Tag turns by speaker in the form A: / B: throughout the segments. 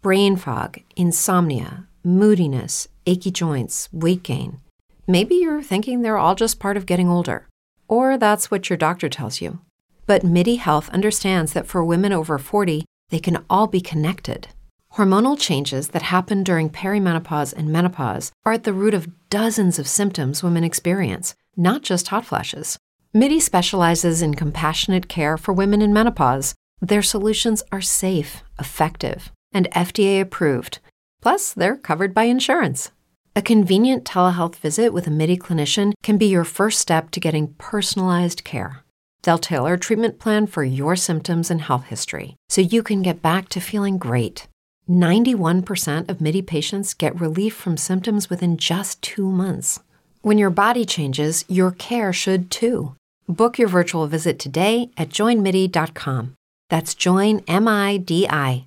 A: brain fog, insomnia, moodiness, achy joints, weight gain. Maybe you're thinking they're all just part of getting older, or that's what your doctor tells you. But MIDI Health understands that for women over 40, they can all be connected. Hormonal changes that happen during perimenopause and menopause are at the root of dozens of symptoms women experience, not just hot flashes. MIDI specializes in compassionate care for women in menopause. Their solutions are safe, effective, and FDA approved. Plus, they're covered by insurance. A convenient telehealth visit with a MIDI clinician can be your first step to getting personalized care. They'll tailor a treatment plan for your symptoms and health history so you can get back to feeling great. 91% of MIDI patients get relief from symptoms within just two months. When your body changes, your care should too. Book your virtual visit today at joinmidi.com. That's joinmidi.com.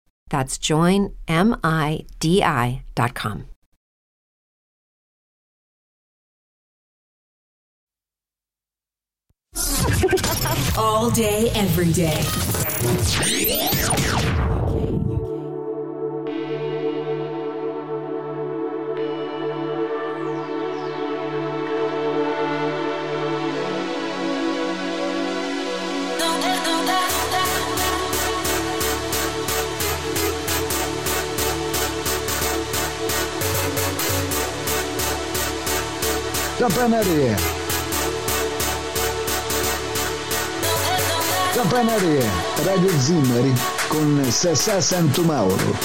A: That's joinmidi.com.
B: All day, every day.
C: Campanaria. Campanaria, Radio Zimmari con Sassà Santomauro.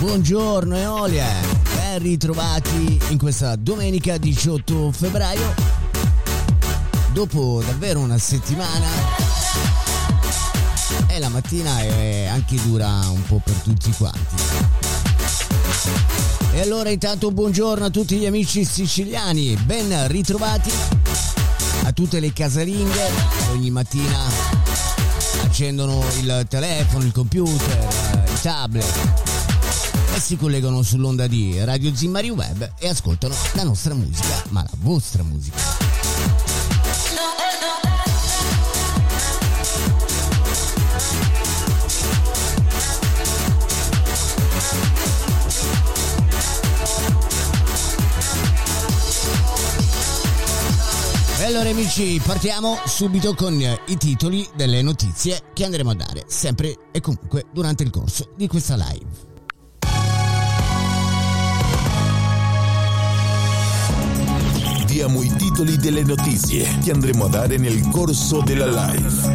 D: Buongiorno Eolia, ritrovati in questa domenica 18 febbraio. Dopo davvero una settimana e la mattina è anche dura un po' per tutti quanti. E allora intanto buongiorno a tutti gli amici siciliani, ben ritrovati a tutte le casalinghe ogni mattina accendono il telefono, il computer, il tablet si collegano sull'onda di Radio Zimmari Web e ascoltano la nostra musica, ma la vostra musica. E allora amici partiamo subito con i titoli delle notizie che andremo a dare sempre e comunque durante il corso di questa live.
E: Diamo i titoli delle notizie che andremo a dare nel corso della live.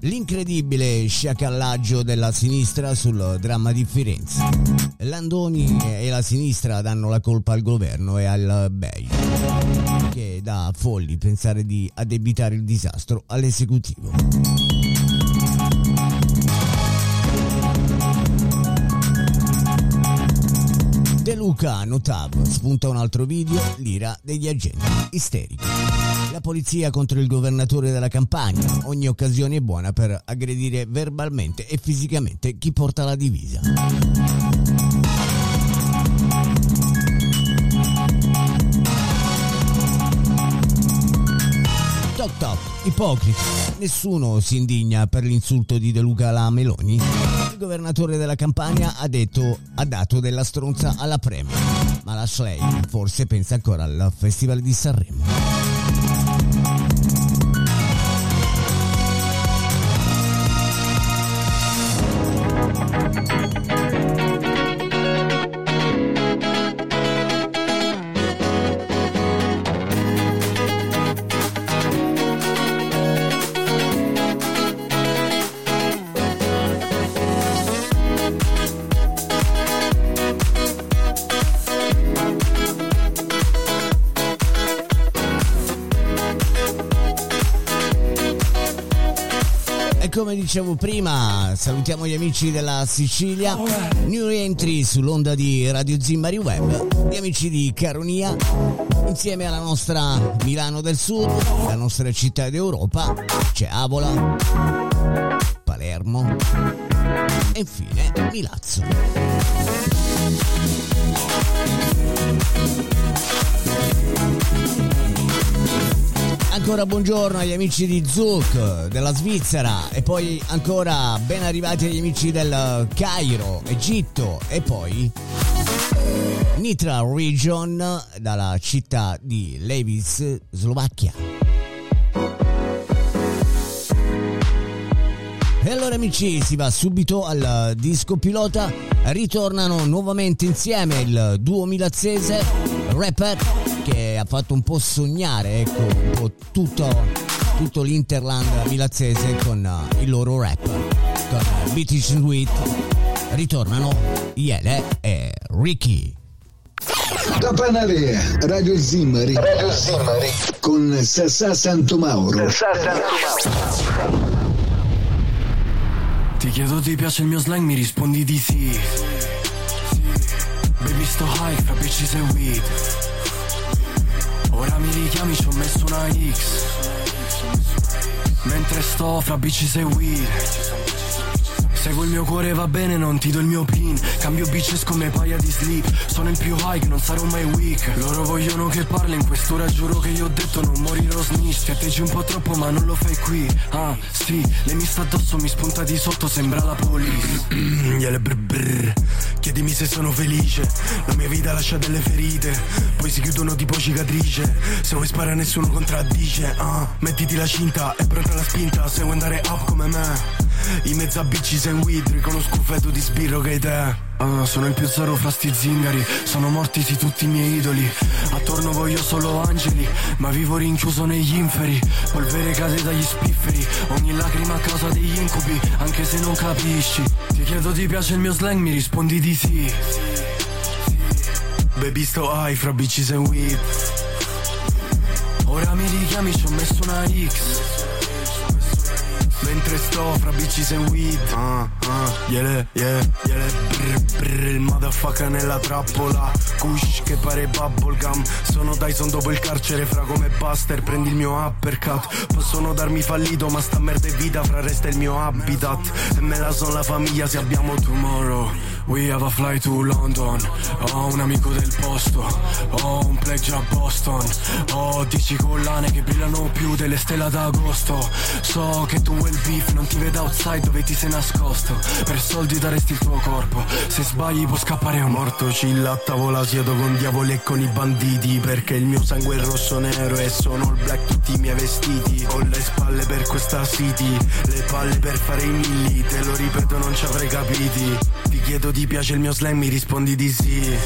D: L'incredibile sciacallaggio della sinistra sul dramma di Firenze. Landoni e la sinistra danno la colpa al governo e al BEI, che dà folli pensare di addebitare il disastro all'esecutivo. Luca Notav spunta un altro video, l'ira degli agenti isterici. La polizia contro il governatore della campagna, ogni occasione è buona per aggredire verbalmente e fisicamente chi porta la divisa. Toc, ipocriti. Nessuno si indigna per l'insulto di De Luca alla Meloni. Il governatore della Campania ha detto ha dato della stronza alla Premier, ma la Schley forse pensa ancora al Festival di Sanremo. Come dicevo prima, salutiamo gli amici della Sicilia, new entry sull'onda di Radio Zimmari Web, gli amici di Caronia, insieme alla nostra Milano del Sud, la nostra città d'Europa, c'è Avola, Palermo e infine Milazzo. Ancora buongiorno agli amici di Zug della Svizzera e poi ancora ben arrivati agli amici del Cairo, Egitto e poi Nitra Region dalla città di Levis, Slovacchia. E allora amici si va subito al disco pilota, ritornano nuovamente insieme il duo milazzese, rapper che ha fatto un po' sognare ecco, un po' tutto, tutto l'interland milazzese con uh, il loro rap. Con British Sweet ritornano Iele e Ricky.
C: Da Panarea, Radio Zimmari. Radio Zimmari. Con Sassà Santomauro. Sassà Santomauro.
F: Ti chiedo ti piace il mio slang, mi rispondi di sì. Baby sto high, fra bitches e weed. Ora mi richiami, ci ho messo una X. Mentre sto fra bitches e weed. Seguo il mio cuore va bene, non ti do il mio pin. Cambio bitches come paia di sleep Sono il più high, non sarò mai weak. Loro vogliono che parli, in quest'ora giuro che io ho detto non morirò snitch. Ti atteggi un po' troppo ma non lo fai qui. Ah, sì, lei mi sta addosso, mi spunta di sotto, sembra la police. Chiedimi se sono felice. La mia vita lascia delle ferite. Poi si chiudono tipo cicatrice. Se vuoi sparare nessuno contraddice. Ah, mettiti la cinta, è pronta la spinta. Se vuoi andare up come me in mezzo a bitches and weed riconosco un feto di sbirro che hai te. Uh, Sono il più zero fra sti zingari. Sono morti sì tutti i miei idoli. Attorno voglio solo angeli Ma vivo rinchiuso negli inferi. Polvere cade dagli spifferi Ogni lacrima a causa degli incubi Anche se non capisci. Ti chiedo ti piace il mio slang? Mi rispondi di sì. Baby sto high fra bitches and weed. Ora mi richiami ci ho messo una X Mentre sto fra bitches e weed. Uh, uh, yeah, yeah, yeah brr, brr, Il motherfucker nella trappola. Kush che pare bubblegum. Sono Dyson dopo il carcere fra come Buster. Prendi il mio uppercut. Possono darmi fallito ma sta merda è vita Fra resta il mio habitat. E me la son la famiglia se abbiamo tomorrow We have a fly to London. Ho un amico del posto. Ho un pledge a Boston. Ho dieci collane che brillano più delle stelle d'agosto So che tu vuoi il beef Non ti vedo outside dove ti sei nascosto. Per soldi daresti il tuo corpo. Se sbagli può scappare un morto Cilla a tavola siedo con diavoli e con i banditi. Perché il mio sangue è rosso nero E sono il black tutti i miei vestiti. Ho le spalle per questa city Le palle per fare i milli. Te lo ripeto non ci avrei capiti. Ti chiedo ti piace il mio slang mi rispondi di sì.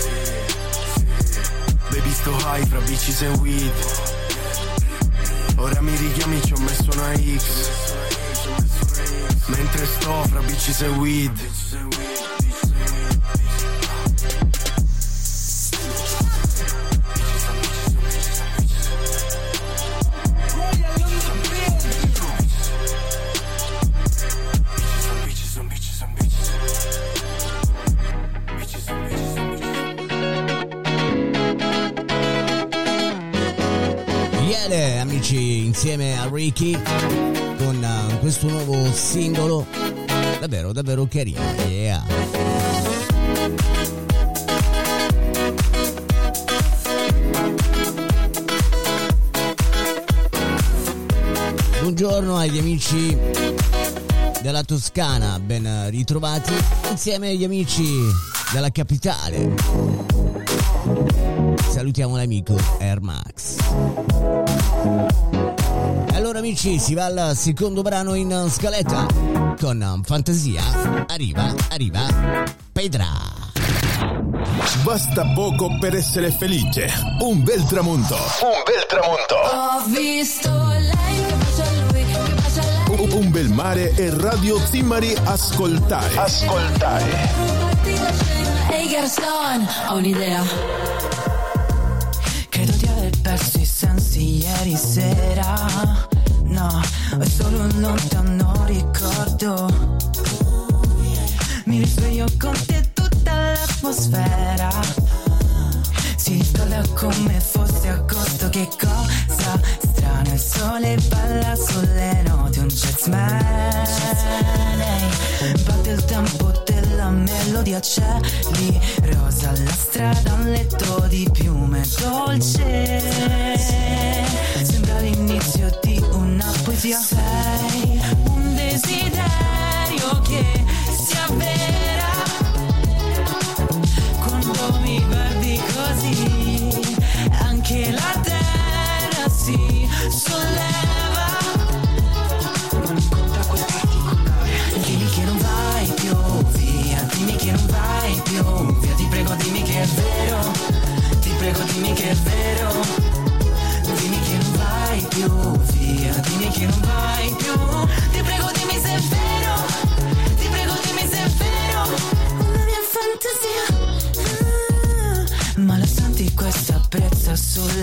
F: Baby sto high fra bitches e weed. Ora mi richiami ci ho messo una X. Mentre sto fra bitches e weed
D: Iele, amici, insieme a Ricky con uh, questo nuovo singolo davvero davvero carino. Yeah. buongiorno agli amici della Toscana, ben ritrovati insieme agli amici della capitale. Salutiamo l'amico Air Max. Allora amici, si va al secondo brano in scaletta con Fantasia. Arriva, arriva, Pedra.
E: Basta poco per essere felice. Un bel tramonto. Un bel tramonto.
G: Ho visto lei che bacia lui, che bacia a lei.
E: Un, bel mare e Radio Zimmari ascoltare. Ascoltare.
G: Ehi Garçon, ho un'idea.
H: Perso i sensi ieri sera. No, è solo un lontano ricordo. Mi risveglio con te tutta l'atmosfera. Si riscalda come fosse agosto. Che cosa strana, il sole balla sulle note. Un jazzman. Batte il tempo melodia, cieli rosa, la strada, un letto di piume dolce. Sembra l'inizio di una poesia. Sei un desiderio che si avvera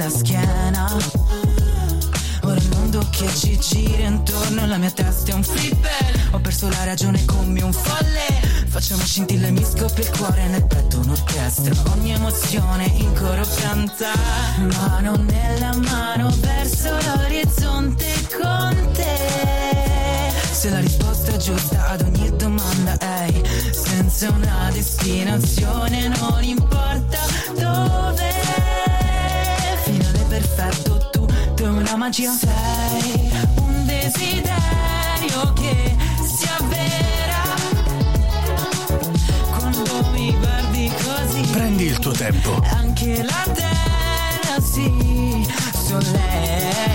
H: sulla schiena? Ora il mondo che ci gira intorno e la mia testa è un flipper. Ho perso la ragione come un folle. Facciamo scintille, mi scoppia il cuore nel petto un'orchestra Ogni emozione in coro canta Mano nella mano verso l'orizzonte con te. Se la risposta è giusta ad ogni domanda è Senza una destinazione non importa dove Perfetto tutto è una magia Sei un desiderio che si avvera Quando mi guardi così
F: Prendi il tuo tempo.
H: Anche la terra si solleva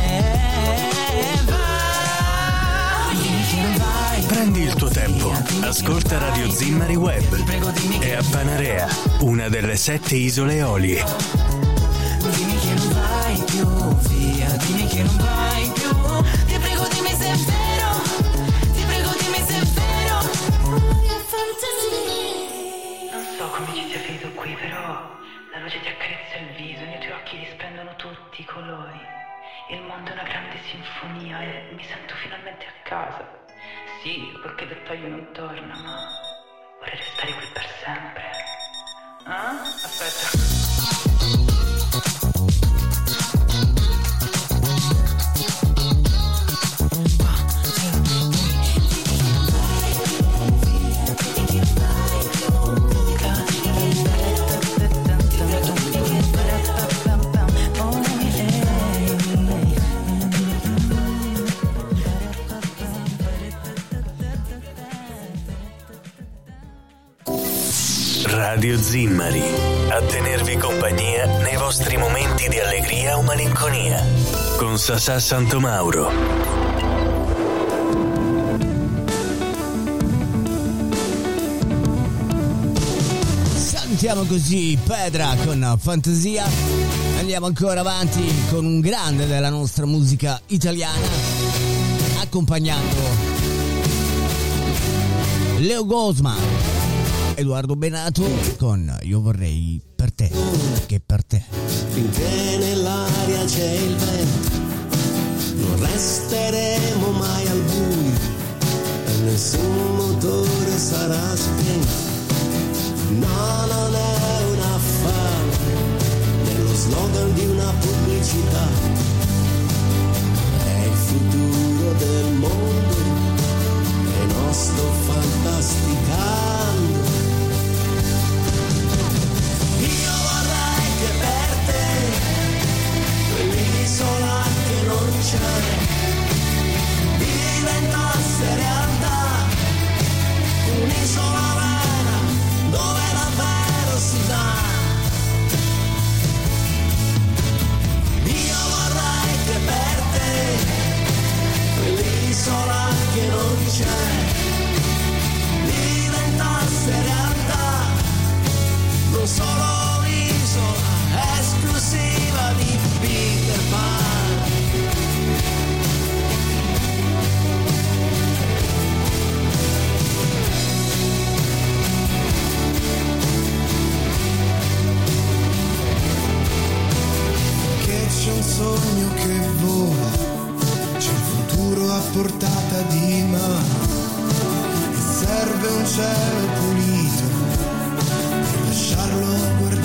F: Prendi il tuo tempo. Ascolta Radio Zimmari Web. E a Panarea, una delle sette isole Eolie.
H: Più via, dimmi che non vai più. Ti prego dimmi se è vero, ti prego dimmi se è vero. Mia fantasia.
I: Non so come ci sia finito qui, però la luce ti accarezza il viso, i miei tuoi occhi risplendono tutti i colori. Il mondo è una grande sinfonia e mi sento finalmente a casa. Sì, qualche dettaglio non torna, ma vorrei restare qui per sempre. Ah? Aspetta.
F: Radio Zimmari. A tenervi compagnia nei vostri momenti di allegria o malinconia. Con Sasà Santomauro.
D: Salutiamo così Pedra con Fantasia. Andiamo ancora avanti con un grande della nostra musica italiana, accompagnando Leo Gosma, Edoardo Benato con Io vorrei per te, che per te.
J: finché nell'aria c'è il vento, non resteremo mai al buio e nessun motore sarà spento. No, non è un affare, nello slogan di una pubblicità, è il futuro del mondo e non sto carcere diventasse realtà, un'isola vera dove davvero si dà. Io vorrei che per te quell'isola che non c'è diventasse realtà, non solo
K: sogno che vola, c'è il futuro a portata di mano. E serve un cielo pulito per lasciarlo guardare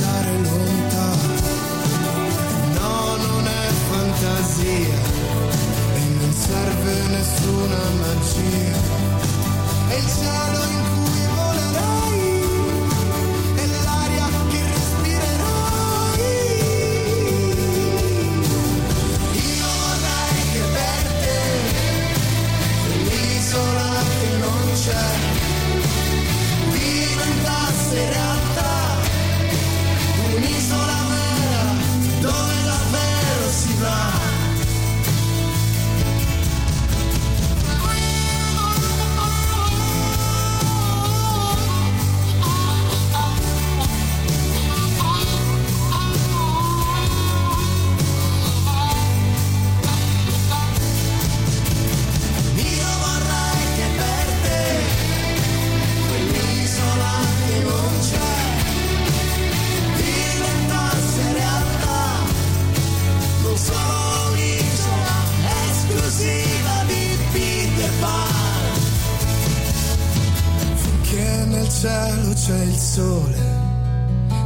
K: cielo c'è il sole,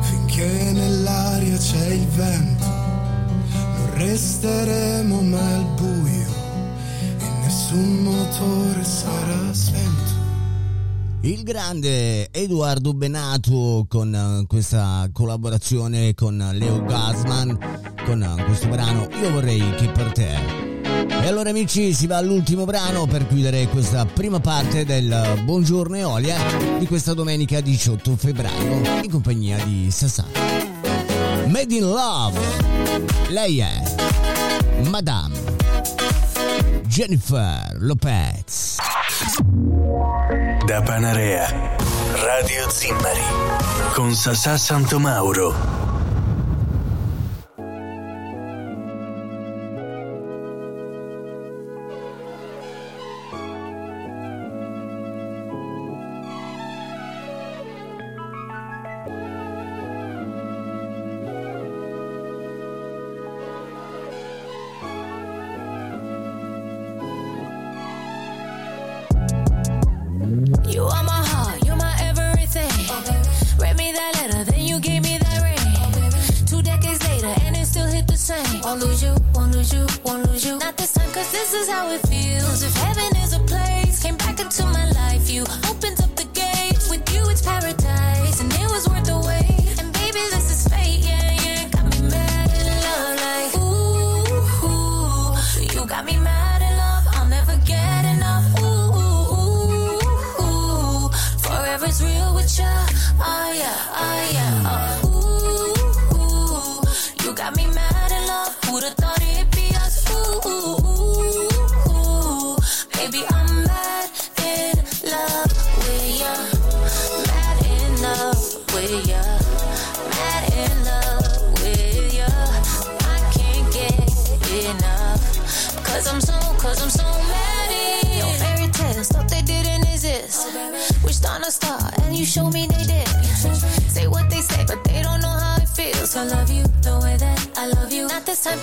K: finché nell'aria c'è il vento, non resteremo mai al buio e nessun motore sarà spento.
D: Il grande Edoardo Benato con eh, questa collaborazione con Leo Gasman con eh, questo brano Io vorrei che per te. E allora amici si va all'ultimo brano per chiudere questa prima parte del Buongiorno Eolia di questa domenica 18 febbraio in compagnia di Sassà. Made in Love. Lei è Madame Jennifer Lopez.
I: Da Panarea, Radio Zimmari, con Sassà Santomauro.
G: Won't lose you, won't lose you. Not this time, cause this is how it feels. If heaven is a place, came back into my life. You opened up the gates, with you it's paradise.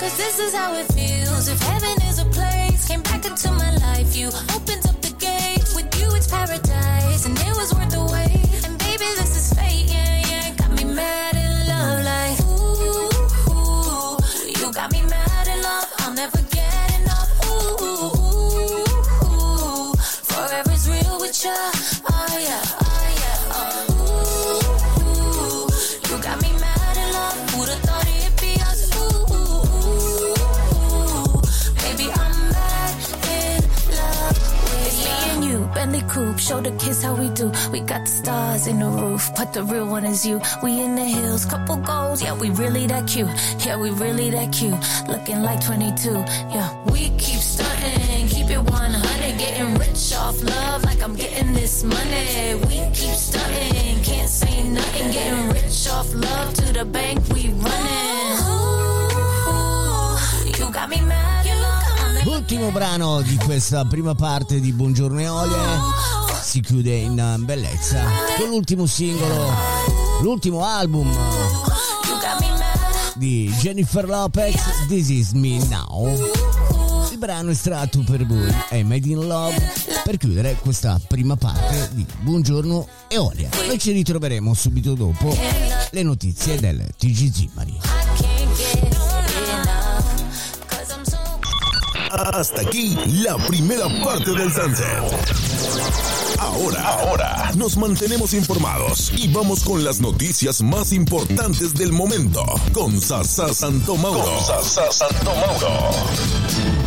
G: Cause this is how it feels. If heaven is a place, came back into my life. You opened up the gate. With you, it's paradise. And it was worth the we got the stars in the roof, but the real one is you. We in the hills, couple goals, yeah, we really that cute. Yeah, we really that cute. Looking like 22, yeah. We keep stunting, keep it 100, getting rich off love like I'm getting this money. We keep stunting, can't say nothing, getting rich off love to the bank, we running. Ooh, you got me mad,
D: L'ultimo brano di questa prima parte di Buongiorno Eolie si chiude in bellezza con l'ultimo singolo, l'ultimo album di Jennifer Lopez, This Is Me Now. Il brano estratto per voi è Made in Love per chiudere questa prima parte di Buongiorno Eolia. Noi ci ritroveremo subito dopo le notizie del TG Zimmari.
E: Hasta aquí la primera parte del sunset. Ahora, ahora, nos mantenemos informados y vamos con las noticias más importantes del momento con Sasa. Con Sasa Santo Mauro.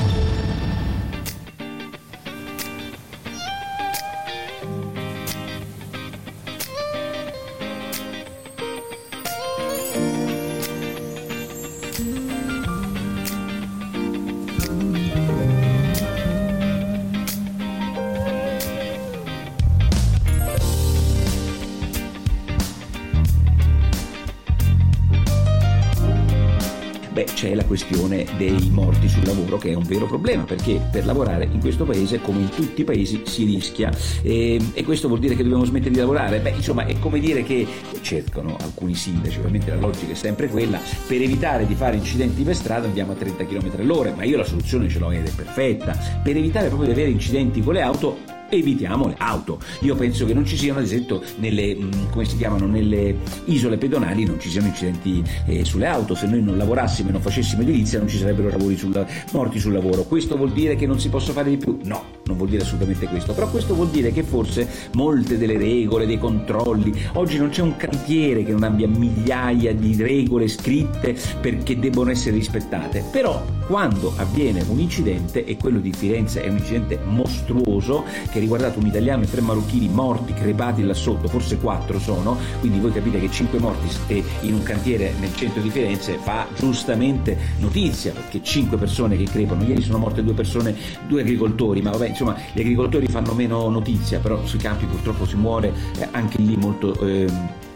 L: C'è la questione dei morti sul lavoro che è un vero problema perché per lavorare in questo paese come in tutti i paesi si rischia e, e questo vuol dire che dobbiamo smettere di lavorare? Beh insomma è come dire che cercano alcuni sindaci, ovviamente la logica è sempre quella, per evitare di fare incidenti per strada andiamo a 30 km all'ora, ma io la soluzione ce l'ho ed è perfetta, per evitare proprio di avere incidenti con le auto evitiamo le auto. Io penso che non ci siano, ad esempio, nelle, mm, chiamano, nelle isole pedonali non ci siano incidenti eh, sulle auto. Se noi non lavorassimo e non facessimo edilizia non ci sarebbero sul, morti sul lavoro. Questo vuol dire che non si possa fare di più? No, non vuol dire assolutamente questo. Però questo vuol dire che forse molte delle regole, dei controlli, oggi non c'è un cantiere che non abbia migliaia di regole scritte perché debbono essere rispettate. Però quando avviene un incidente, e quello di Firenze è un incidente mostruoso che ha riguardato un italiano e tre marocchini morti, crepati là sotto, forse quattro sono, quindi voi capite che cinque morti in un cantiere nel centro di Firenze fa giustamente notizia, perché cinque persone che crepano, ieri sono morte due persone, due agricoltori, ma vabbè insomma gli agricoltori fanno meno notizia, però sui campi purtroppo si muore eh, anche lì molto... Eh,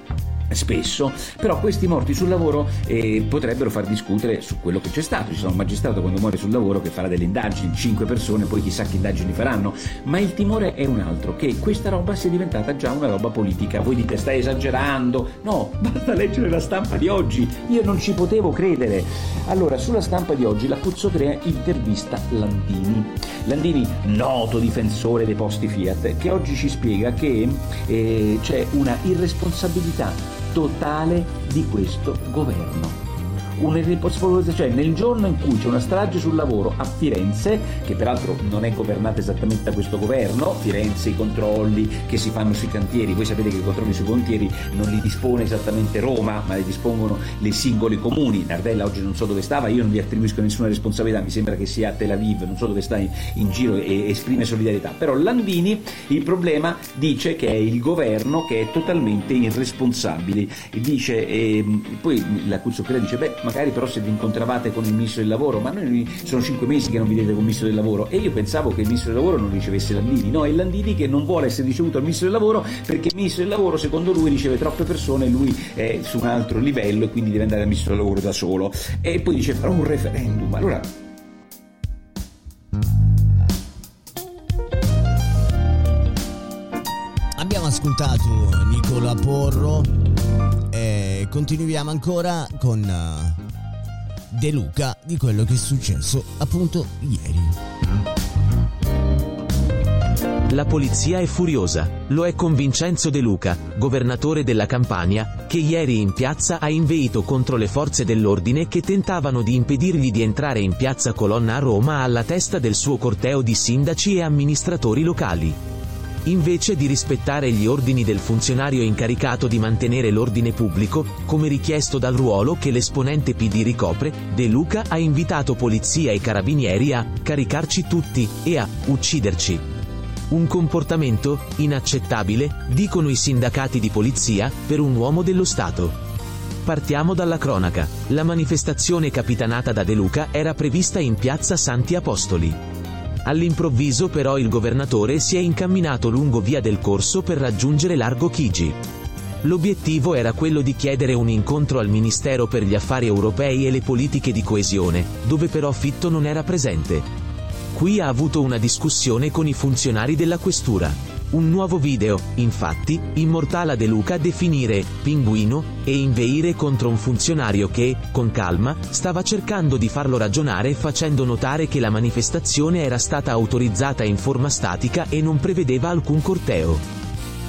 L: spesso, però questi morti sul lavoro eh, potrebbero far discutere su quello che c'è stato. Ci sono un magistrato quando muore sul lavoro che farà delle indagini, cinque persone, poi chissà che indagini faranno, ma il timore è un altro, che questa roba sia diventata già una roba politica. Voi dite stai esagerando? No, basta leggere la stampa di oggi, io non ci potevo credere. Allora, sulla stampa di oggi la Cuzzocrea intervista Landini. Landini, noto difensore dei posti Fiat, che oggi ci spiega che eh, c'è una irresponsabilità totale di questo governo cioè nel giorno in cui c'è una strage sul lavoro a Firenze, che peraltro non è governata esattamente da questo governo, Firenze i controlli che si fanno sui cantieri, voi sapete che i controlli sui cantieri non li dispone esattamente Roma, ma li dispongono le singole comuni, Nardella oggi non so dove stava, io non vi attribuisco nessuna responsabilità, mi sembra che sia a Tel Aviv, non so dove sta in, in giro e esprime solidarietà, però Landini il problema dice che è il governo che è totalmente irresponsabile, dice, e, poi la Cuzzocchera dice, beh, magari però se vi incontravate con il ministro del lavoro, ma noi sono cinque mesi che non vedete con il ministro del lavoro e io pensavo che il ministro del lavoro non ricevesse Landini, no, è Landini che non vuole essere ricevuto al ministro del lavoro perché il ministro del lavoro secondo lui riceve troppe persone, lui è su un altro livello e quindi deve andare al ministro del lavoro da solo. E poi dice farò un referendum, allora
D: Abbiamo ascoltato Nicola Porro e continuiamo ancora con eh, De Luca di quello che è successo appunto ieri.
M: La polizia è furiosa, lo è con Vincenzo De Luca, governatore della Campania, che ieri in piazza ha inveito contro le forze dell'ordine che tentavano di impedirgli di entrare in piazza Colonna a Roma alla testa del suo corteo di sindaci e amministratori locali. Invece di rispettare gli ordini del funzionario incaricato di mantenere l'ordine pubblico, come richiesto dal ruolo che l'esponente PD ricopre, De Luca ha invitato polizia e carabinieri a caricarci tutti e a ucciderci. Un comportamento inaccettabile, dicono i sindacati di polizia, per un uomo dello Stato. Partiamo dalla cronaca. La manifestazione capitanata da De Luca era prevista in piazza Santi Apostoli. All'improvviso però il governatore si è incamminato lungo via del corso per raggiungere Largo Chigi. L'obiettivo era quello di chiedere un incontro al Ministero per gli Affari Europei e le politiche di coesione, dove però Fitto non era presente. Qui ha avuto una discussione con i funzionari della questura. Un nuovo video, infatti, immortala De Luca definire pinguino e inveire contro un funzionario che, con calma, stava cercando di farlo ragionare facendo notare che la manifestazione era stata autorizzata in forma statica e non prevedeva alcun corteo.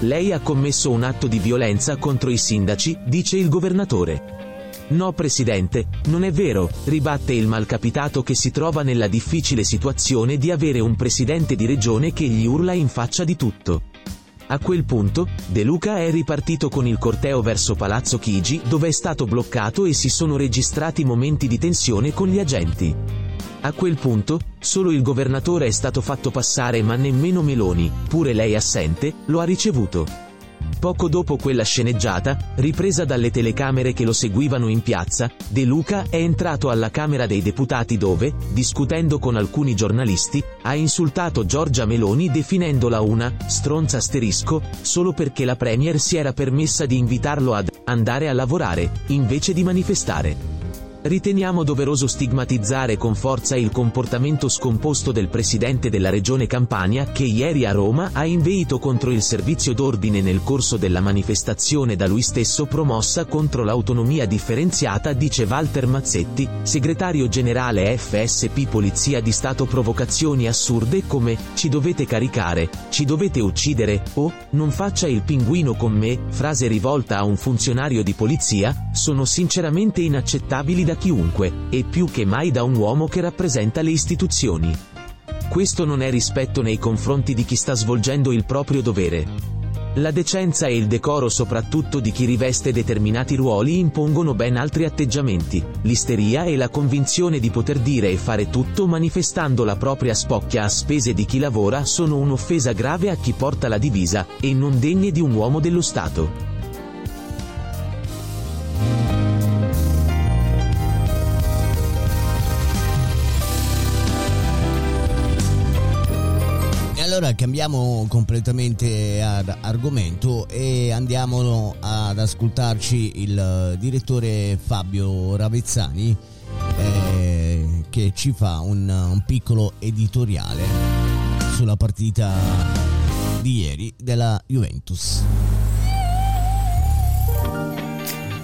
M: Lei ha commesso un atto di violenza contro i sindaci, dice il governatore. No Presidente, non è vero, ribatte il malcapitato che si trova nella difficile situazione di avere un Presidente di regione che gli urla in faccia di tutto. A quel punto, De Luca è ripartito con il corteo verso Palazzo Chigi dove è stato bloccato e si sono registrati momenti di tensione con gli agenti. A quel punto, solo il governatore è stato fatto passare ma nemmeno Meloni, pure lei assente, lo ha ricevuto. Poco dopo quella sceneggiata, ripresa dalle telecamere che lo seguivano in piazza, De Luca è entrato alla Camera dei Deputati dove, discutendo con alcuni giornalisti, ha insultato Giorgia Meloni definendola una stronza asterisco, solo perché la Premier si era permessa di invitarlo ad andare a lavorare, invece di manifestare. Riteniamo doveroso stigmatizzare con forza il comportamento scomposto del presidente della regione Campania che ieri a Roma ha inveito contro il servizio d'ordine nel corso della manifestazione da lui stesso promossa contro l'autonomia differenziata dice Walter Mazzetti, segretario generale FSP Polizia di Stato. Provocazioni assurde come ci dovete caricare, ci dovete uccidere o non faccia il pinguino con me, frase rivolta a un funzionario di polizia, sono sinceramente inaccettabili da chiunque, e più che mai da un uomo che rappresenta le istituzioni. Questo non è rispetto nei confronti di chi sta svolgendo il proprio dovere. La decenza e il decoro soprattutto di chi riveste determinati ruoli impongono ben altri atteggiamenti, l'isteria e la convinzione di poter dire e fare tutto manifestando la propria spocchia a spese di chi lavora sono un'offesa grave a chi porta la divisa, e non degne di un uomo dello Stato.
D: Cambiamo completamente argomento e andiamo ad ascoltarci il direttore Fabio Ravezzani eh, che ci fa un, un piccolo editoriale sulla partita di ieri della Juventus.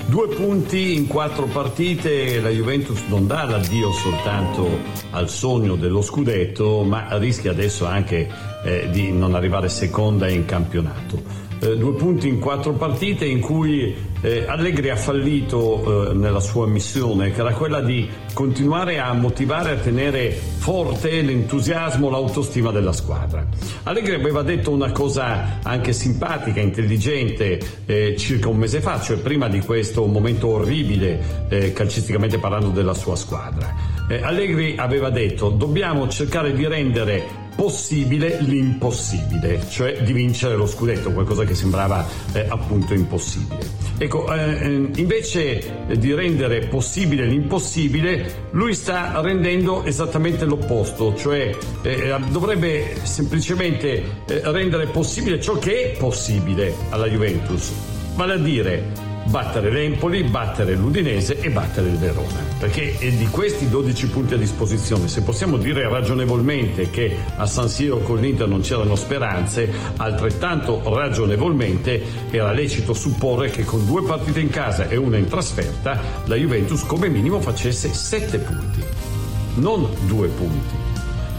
N: Due punti in quattro partite, la Juventus non dà l'addio soltanto al sogno dello scudetto, ma rischia adesso anche eh, di non arrivare seconda in campionato. Eh, due punti in quattro partite in cui eh, Allegri ha fallito eh, nella sua missione, che era quella di continuare a motivare, a tenere forte l'entusiasmo, l'autostima della squadra. Allegri aveva detto una cosa anche simpatica, intelligente, eh, circa un mese fa, cioè prima di questo momento orribile, eh, calcisticamente parlando della sua squadra. Eh, Allegri aveva detto dobbiamo cercare di rendere possibile l'impossibile, cioè di vincere lo scudetto, qualcosa che sembrava eh, appunto impossibile. Ecco, eh, eh, invece di rendere possibile l'impossibile, lui sta rendendo esattamente l'opposto, cioè eh, dovrebbe semplicemente eh, rendere possibile ciò che è possibile alla Juventus, vale a dire battere l'Empoli, battere l'Udinese e battere il Verona. Perché di questi 12 punti a disposizione, se possiamo dire ragionevolmente che a San Siro con l'Inter non c'erano speranze, altrettanto ragionevolmente era lecito supporre che con due partite in casa e una in trasferta la Juventus come minimo facesse 7 punti, non 2 punti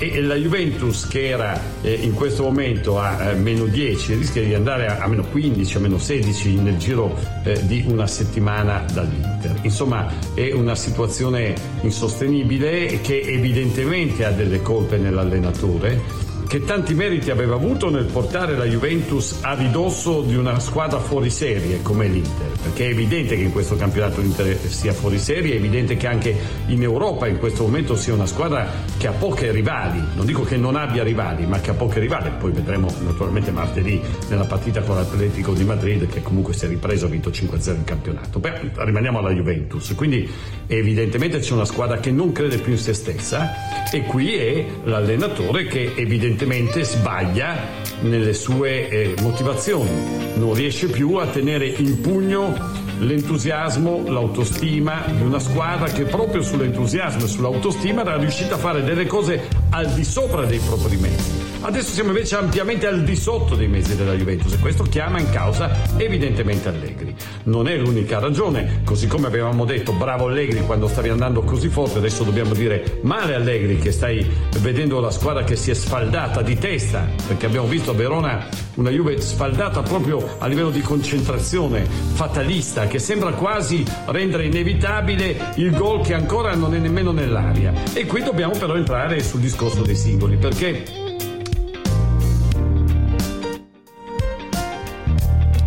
N: e la Juventus che era eh, in questo momento a eh, meno 10 rischia di andare a, a, meno 15, a meno 16 nel giro eh, di una settimana dall'Inter. Insomma è una situazione insostenibile che evidentemente ha delle colpe nell'allenatore che tanti meriti aveva avuto nel portare la Juventus a ridosso di una squadra fuori serie come l'Inter, perché è evidente che in questo campionato l'Inter sia fuori serie, è evidente che anche in Europa in questo momento sia una squadra che ha poche rivali, non dico che non abbia rivali, ma che ha poche rivali, poi vedremo naturalmente martedì nella partita con l'Atletico di Madrid che comunque si è ripreso, ha vinto 5-0 in campionato. Beh, rimaniamo alla Juventus, quindi evidentemente c'è una squadra che non crede più in se stessa e qui è l'allenatore che evidentemente evidentemente sbaglia nelle sue eh, motivazioni, non riesce più a tenere in pugno l'entusiasmo, l'autostima di una squadra che proprio sull'entusiasmo e sull'autostima era riuscita a fare delle cose al di sopra dei propri mezzi. Adesso siamo invece ampiamente al di sotto dei mezzi della Juventus e questo chiama in causa evidentemente Allegri. Non è l'unica ragione, così come avevamo detto bravo Allegri quando stavi andando così forte, adesso dobbiamo dire male Allegri che stai vedendo la squadra che si è sfaldata di testa, perché abbiamo visto a Verona una Juve sfaldata proprio a livello di concentrazione, fatalista, che sembra quasi rendere inevitabile il gol che ancora non è nemmeno nell'aria. E qui dobbiamo però entrare sul discorso dei singoli, perché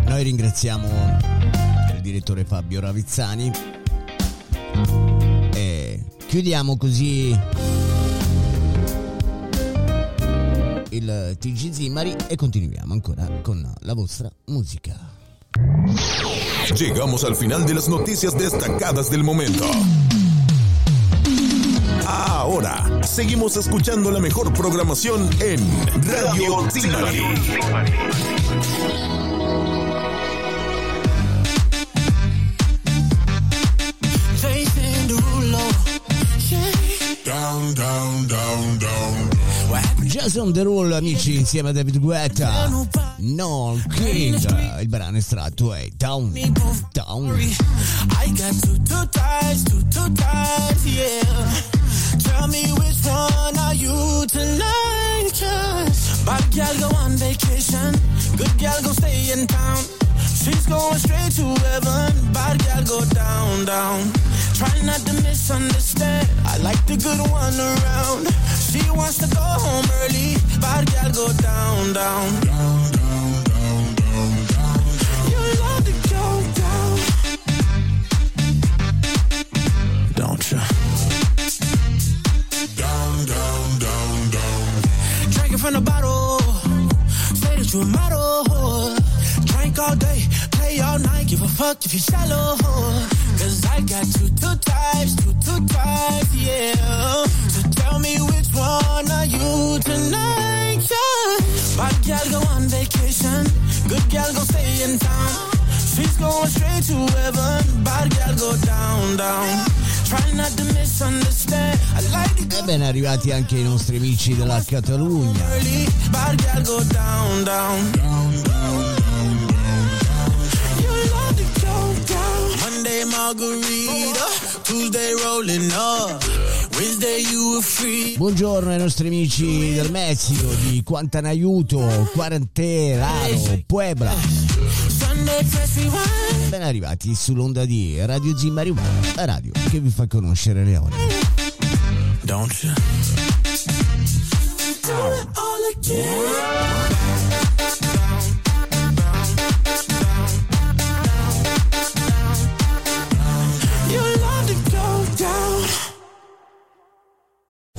D: Noi ringraziamo il direttore Fabio Ravizzani e chiudiamo così il TG Zimmari e continuiamo ancora con la vostra música.
E: Llegamos al final de las noticias destacadas del momento. Ahora, seguimos escuchando la mejor programación en Radio
O: Derulo. Down, down, down, down.
D: Jason Derulo amici insieme a David Guetta No King il brano estratto è Down Down
O: I got two, two ties, two, two ties, yeah. Tell me which one are you tonight? Cause bad gal go on vacation, good gal go stay in town. She's going straight to heaven, bad gal go down, down. Try not to misunderstand, I like the good one around. She wants to go home early, bad gal go. Down, down, down, You model. Drink all day, play all night. Give a fuck if you're shallow. Cause I got two, two types, two, two types, yeah. So tell me which one are you tonight, yeah. Bad gal go on vacation. Good gal go stay in town. She's going straight to heaven. Bad gal go down, down. Try not to misunderstand. I like it
D: E ben arrivati anche i nostri amici della Catalogna.
O: Monday margarita. Tuesday rolling up. Wednesday you were free.
D: Buongiorno ai nostri amici del Messico di Guantanaiuto, Quaranteraro, Puebla. Ben arrivati sull'onda di Radio Zimmari Web, la radio che vi fa conoscere le ore
O: Don't you? Do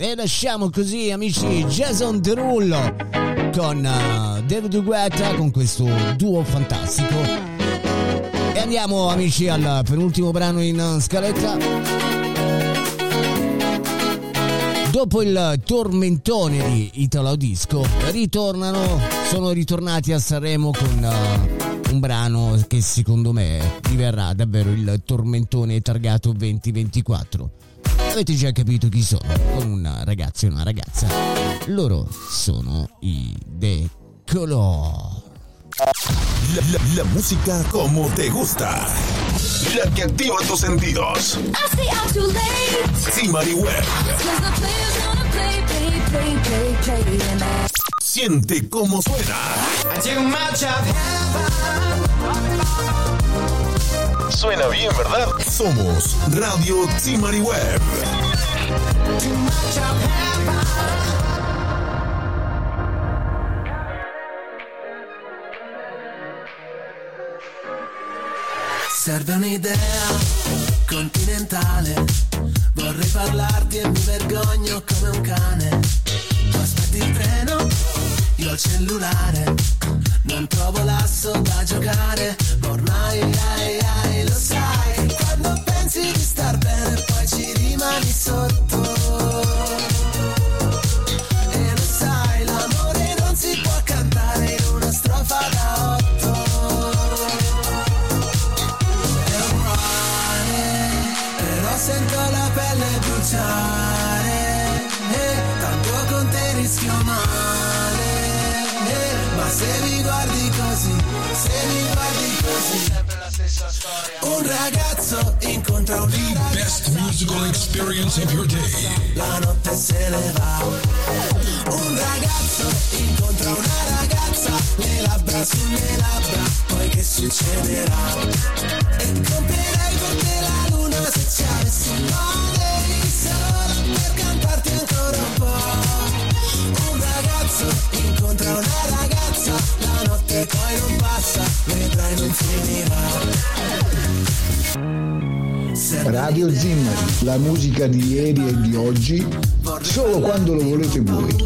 D: E lasciamo così amici Jason Derulo con uh, David Guetta con questo duo fantastico E andiamo amici al penultimo brano in scaletta Dopo il tormentone di Italo Disco, ritornano, sono ritornati a Sanremo con uh, un brano che secondo me diverrà davvero il tormentone targato 2024. Avete già capito chi sono, con un ragazzo e una ragazza. Loro sono i The Color.
E: La, la- la música como te gusta. La que activa tus sentidos. Zimari Web. Siente cómo suena. Suena bien, ¿verdad? Somos Radio Zimari Web.
J: serve un'idea continentale. Vorrei parlarti e mi vergogno come un cane. Tu aspetti il treno, io il cellulare. Non trovo l'asso da giocare, ma ormai ai, ai, lo sai. Un
E: The best musical experience of your day.
J: la notte se va. Un ragazzo incontra una ragazza, le labbra sulle labbra, poi che succederà? E
C: Radio Zimmari, la musica di ieri e di oggi, solo quando lo volete voi.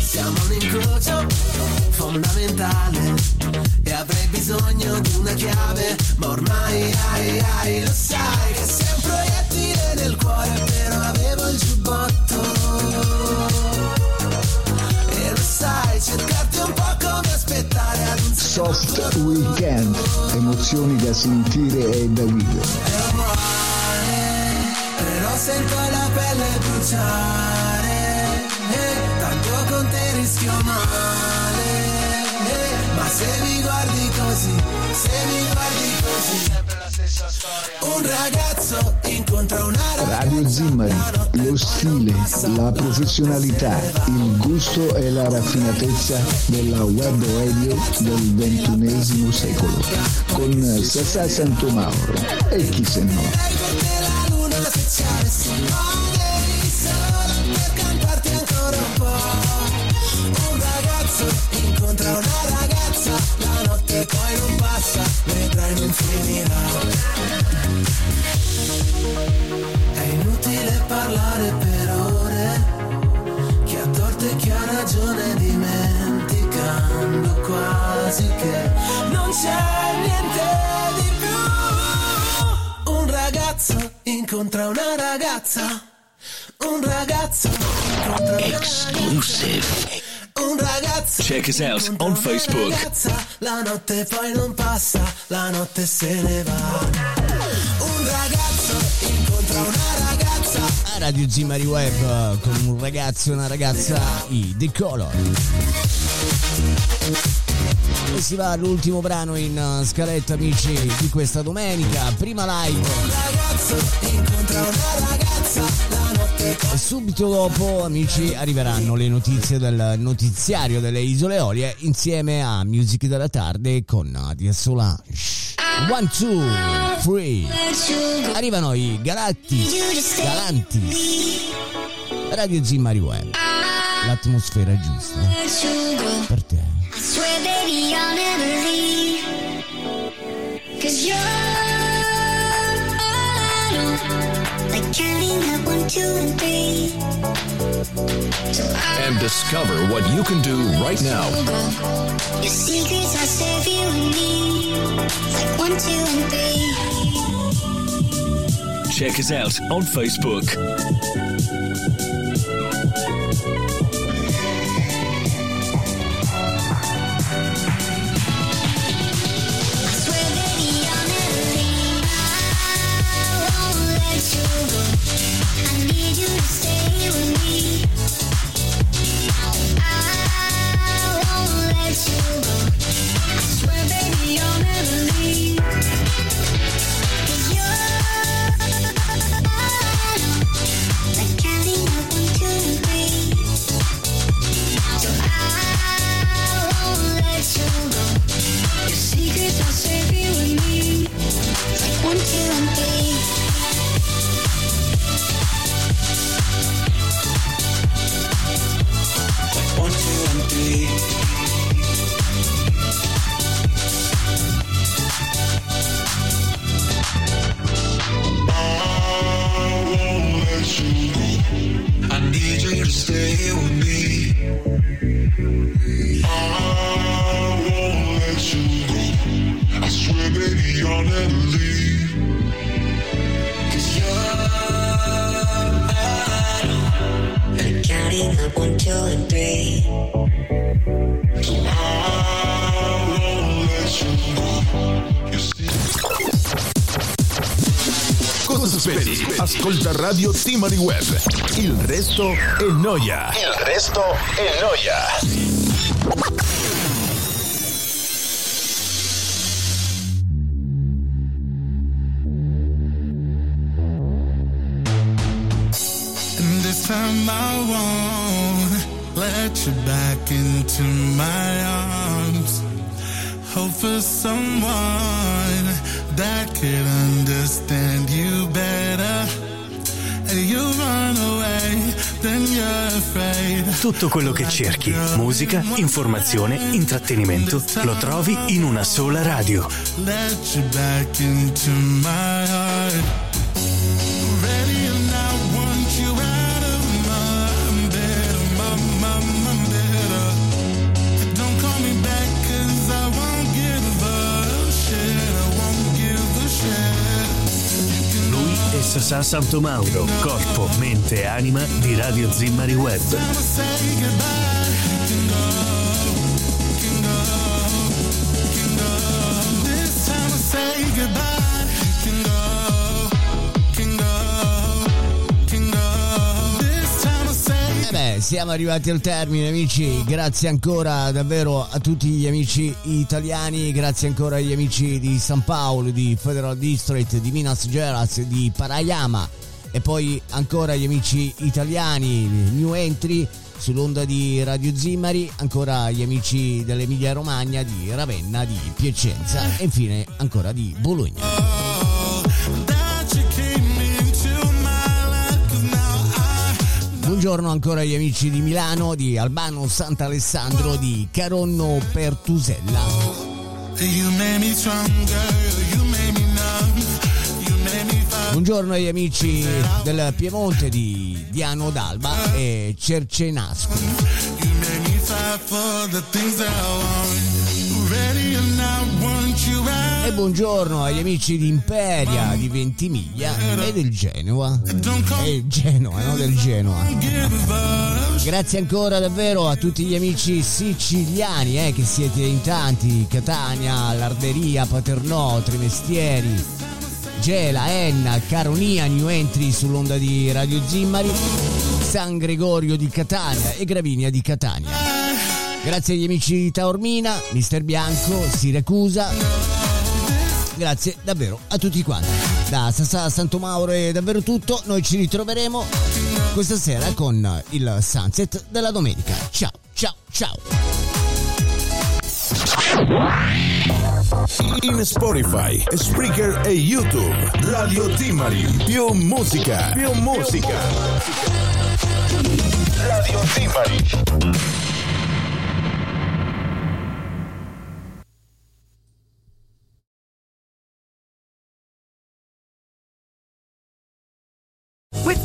J: Siamo un incrocio fondamentale E avrei bisogno di una chiave Ma ormai ai ai lo sai Che un proiettile nel cuore Però avevo
C: Soft Weekend, emozioni da sentire e da vivere.
J: Però sento la pelle bruciare eh, Tanto con te rischio male eh, Ma se mi guardi così, se mi guardi così Un ragazzo incontra una ragazza
C: Radio Zimmari, lo stile, la professionalità, il gusto e la raffinatezza della web radio del ventunesimo secolo, con Sassà Santomauro e chi se no.
J: Un ragazzo incontra una ragazza Poi non passa, vedrai non finirà È inutile parlare per ore Chi ha torto e chi ha ragione dimenticando quasi che Non c'è niente di più. Un ragazzo incontra una ragazza Un ragazzo incontra una
P: Exclusive.
J: Un ragazzo
P: Check us out on Facebook.
J: ragazza, la notte poi non passa, la notte se ne va. Un ragazzo incontra una ragazza.
D: A Radio Zimmari Web con un ragazzo e una ragazza i The Color. E si va all'ultimo brano in eh, scaletta amici di questa domenica, prima live.
J: Ragazzo incontra una ragazza,
D: E subito dopo amici arriveranno le notizie del notiziario delle Isole Olie insieme a Music della Tarde con Nadia Solange. One, two, three. Arrivano i Galattis, Galantis. Radio Zimmari Web. L'atmosfera giusta per te.
Q: I swear, baby, I'll never leave. Cause you're and three. So I
E: And discover what you can do right now.
Q: Your secrets I serve you and me. Like one, two, and three.
P: Check us out on Facebook.
E: Radio Timari Web. Il resto è noia. Il resto è noia.
O: And this time I won't let you back into my arms. Hope for someone that could understand you better.
P: Tutto quello che cerchi, musica, informazione, intrattenimento, lo trovi in una sola radio. Lui è Sasà Santomauro, corpo, mente e anima di Radio Zimmari Web.
O: Say goodbye.
D: Siamo arrivati al termine amici, grazie ancora davvero a tutti gli amici italiani, grazie ancora agli amici di San Paolo, di Federal District, di Minas Gerais, di Parayama. E poi ancora agli amici italiani, new entry sull'onda di Radio Zimmari, ancora agli amici dell'Emilia Romagna, di Ravenna, di Piacenza. E infine ancora di Bologna. Buongiorno ancora agli amici di Milano, di Albano Sant'Alessandro, di Caronno Pertusella. Buongiorno agli amici del Piemonte di Diano d'Alba e Cercenasco.
O: You
D: E buongiorno agli amici di Imperia, di Ventimiglia e del Genoa. E Genoa, no? Del Genoa. Grazie ancora davvero a tutti gli amici siciliani, eh, che siete in tanti. Catania, Larderia, Paternò, Tremestieri, Gela, Enna, Caronia, New Entry sull'onda di Radio Zimmari, San Gregorio di Catania e Gravinia di Catania. Grazie agli amici di Taormina, Mister Bianco, Siracusa. Grazie davvero a tutti quanti. Da Sassà Santo Mauro è davvero tutto. Noi ci ritroveremo questa sera con il sunset della domenica. Ciao, ciao, ciao.
E: In Spotify, Spreaker e YouTube. Radio Timari. Più musica. Più musica. Radio Timari.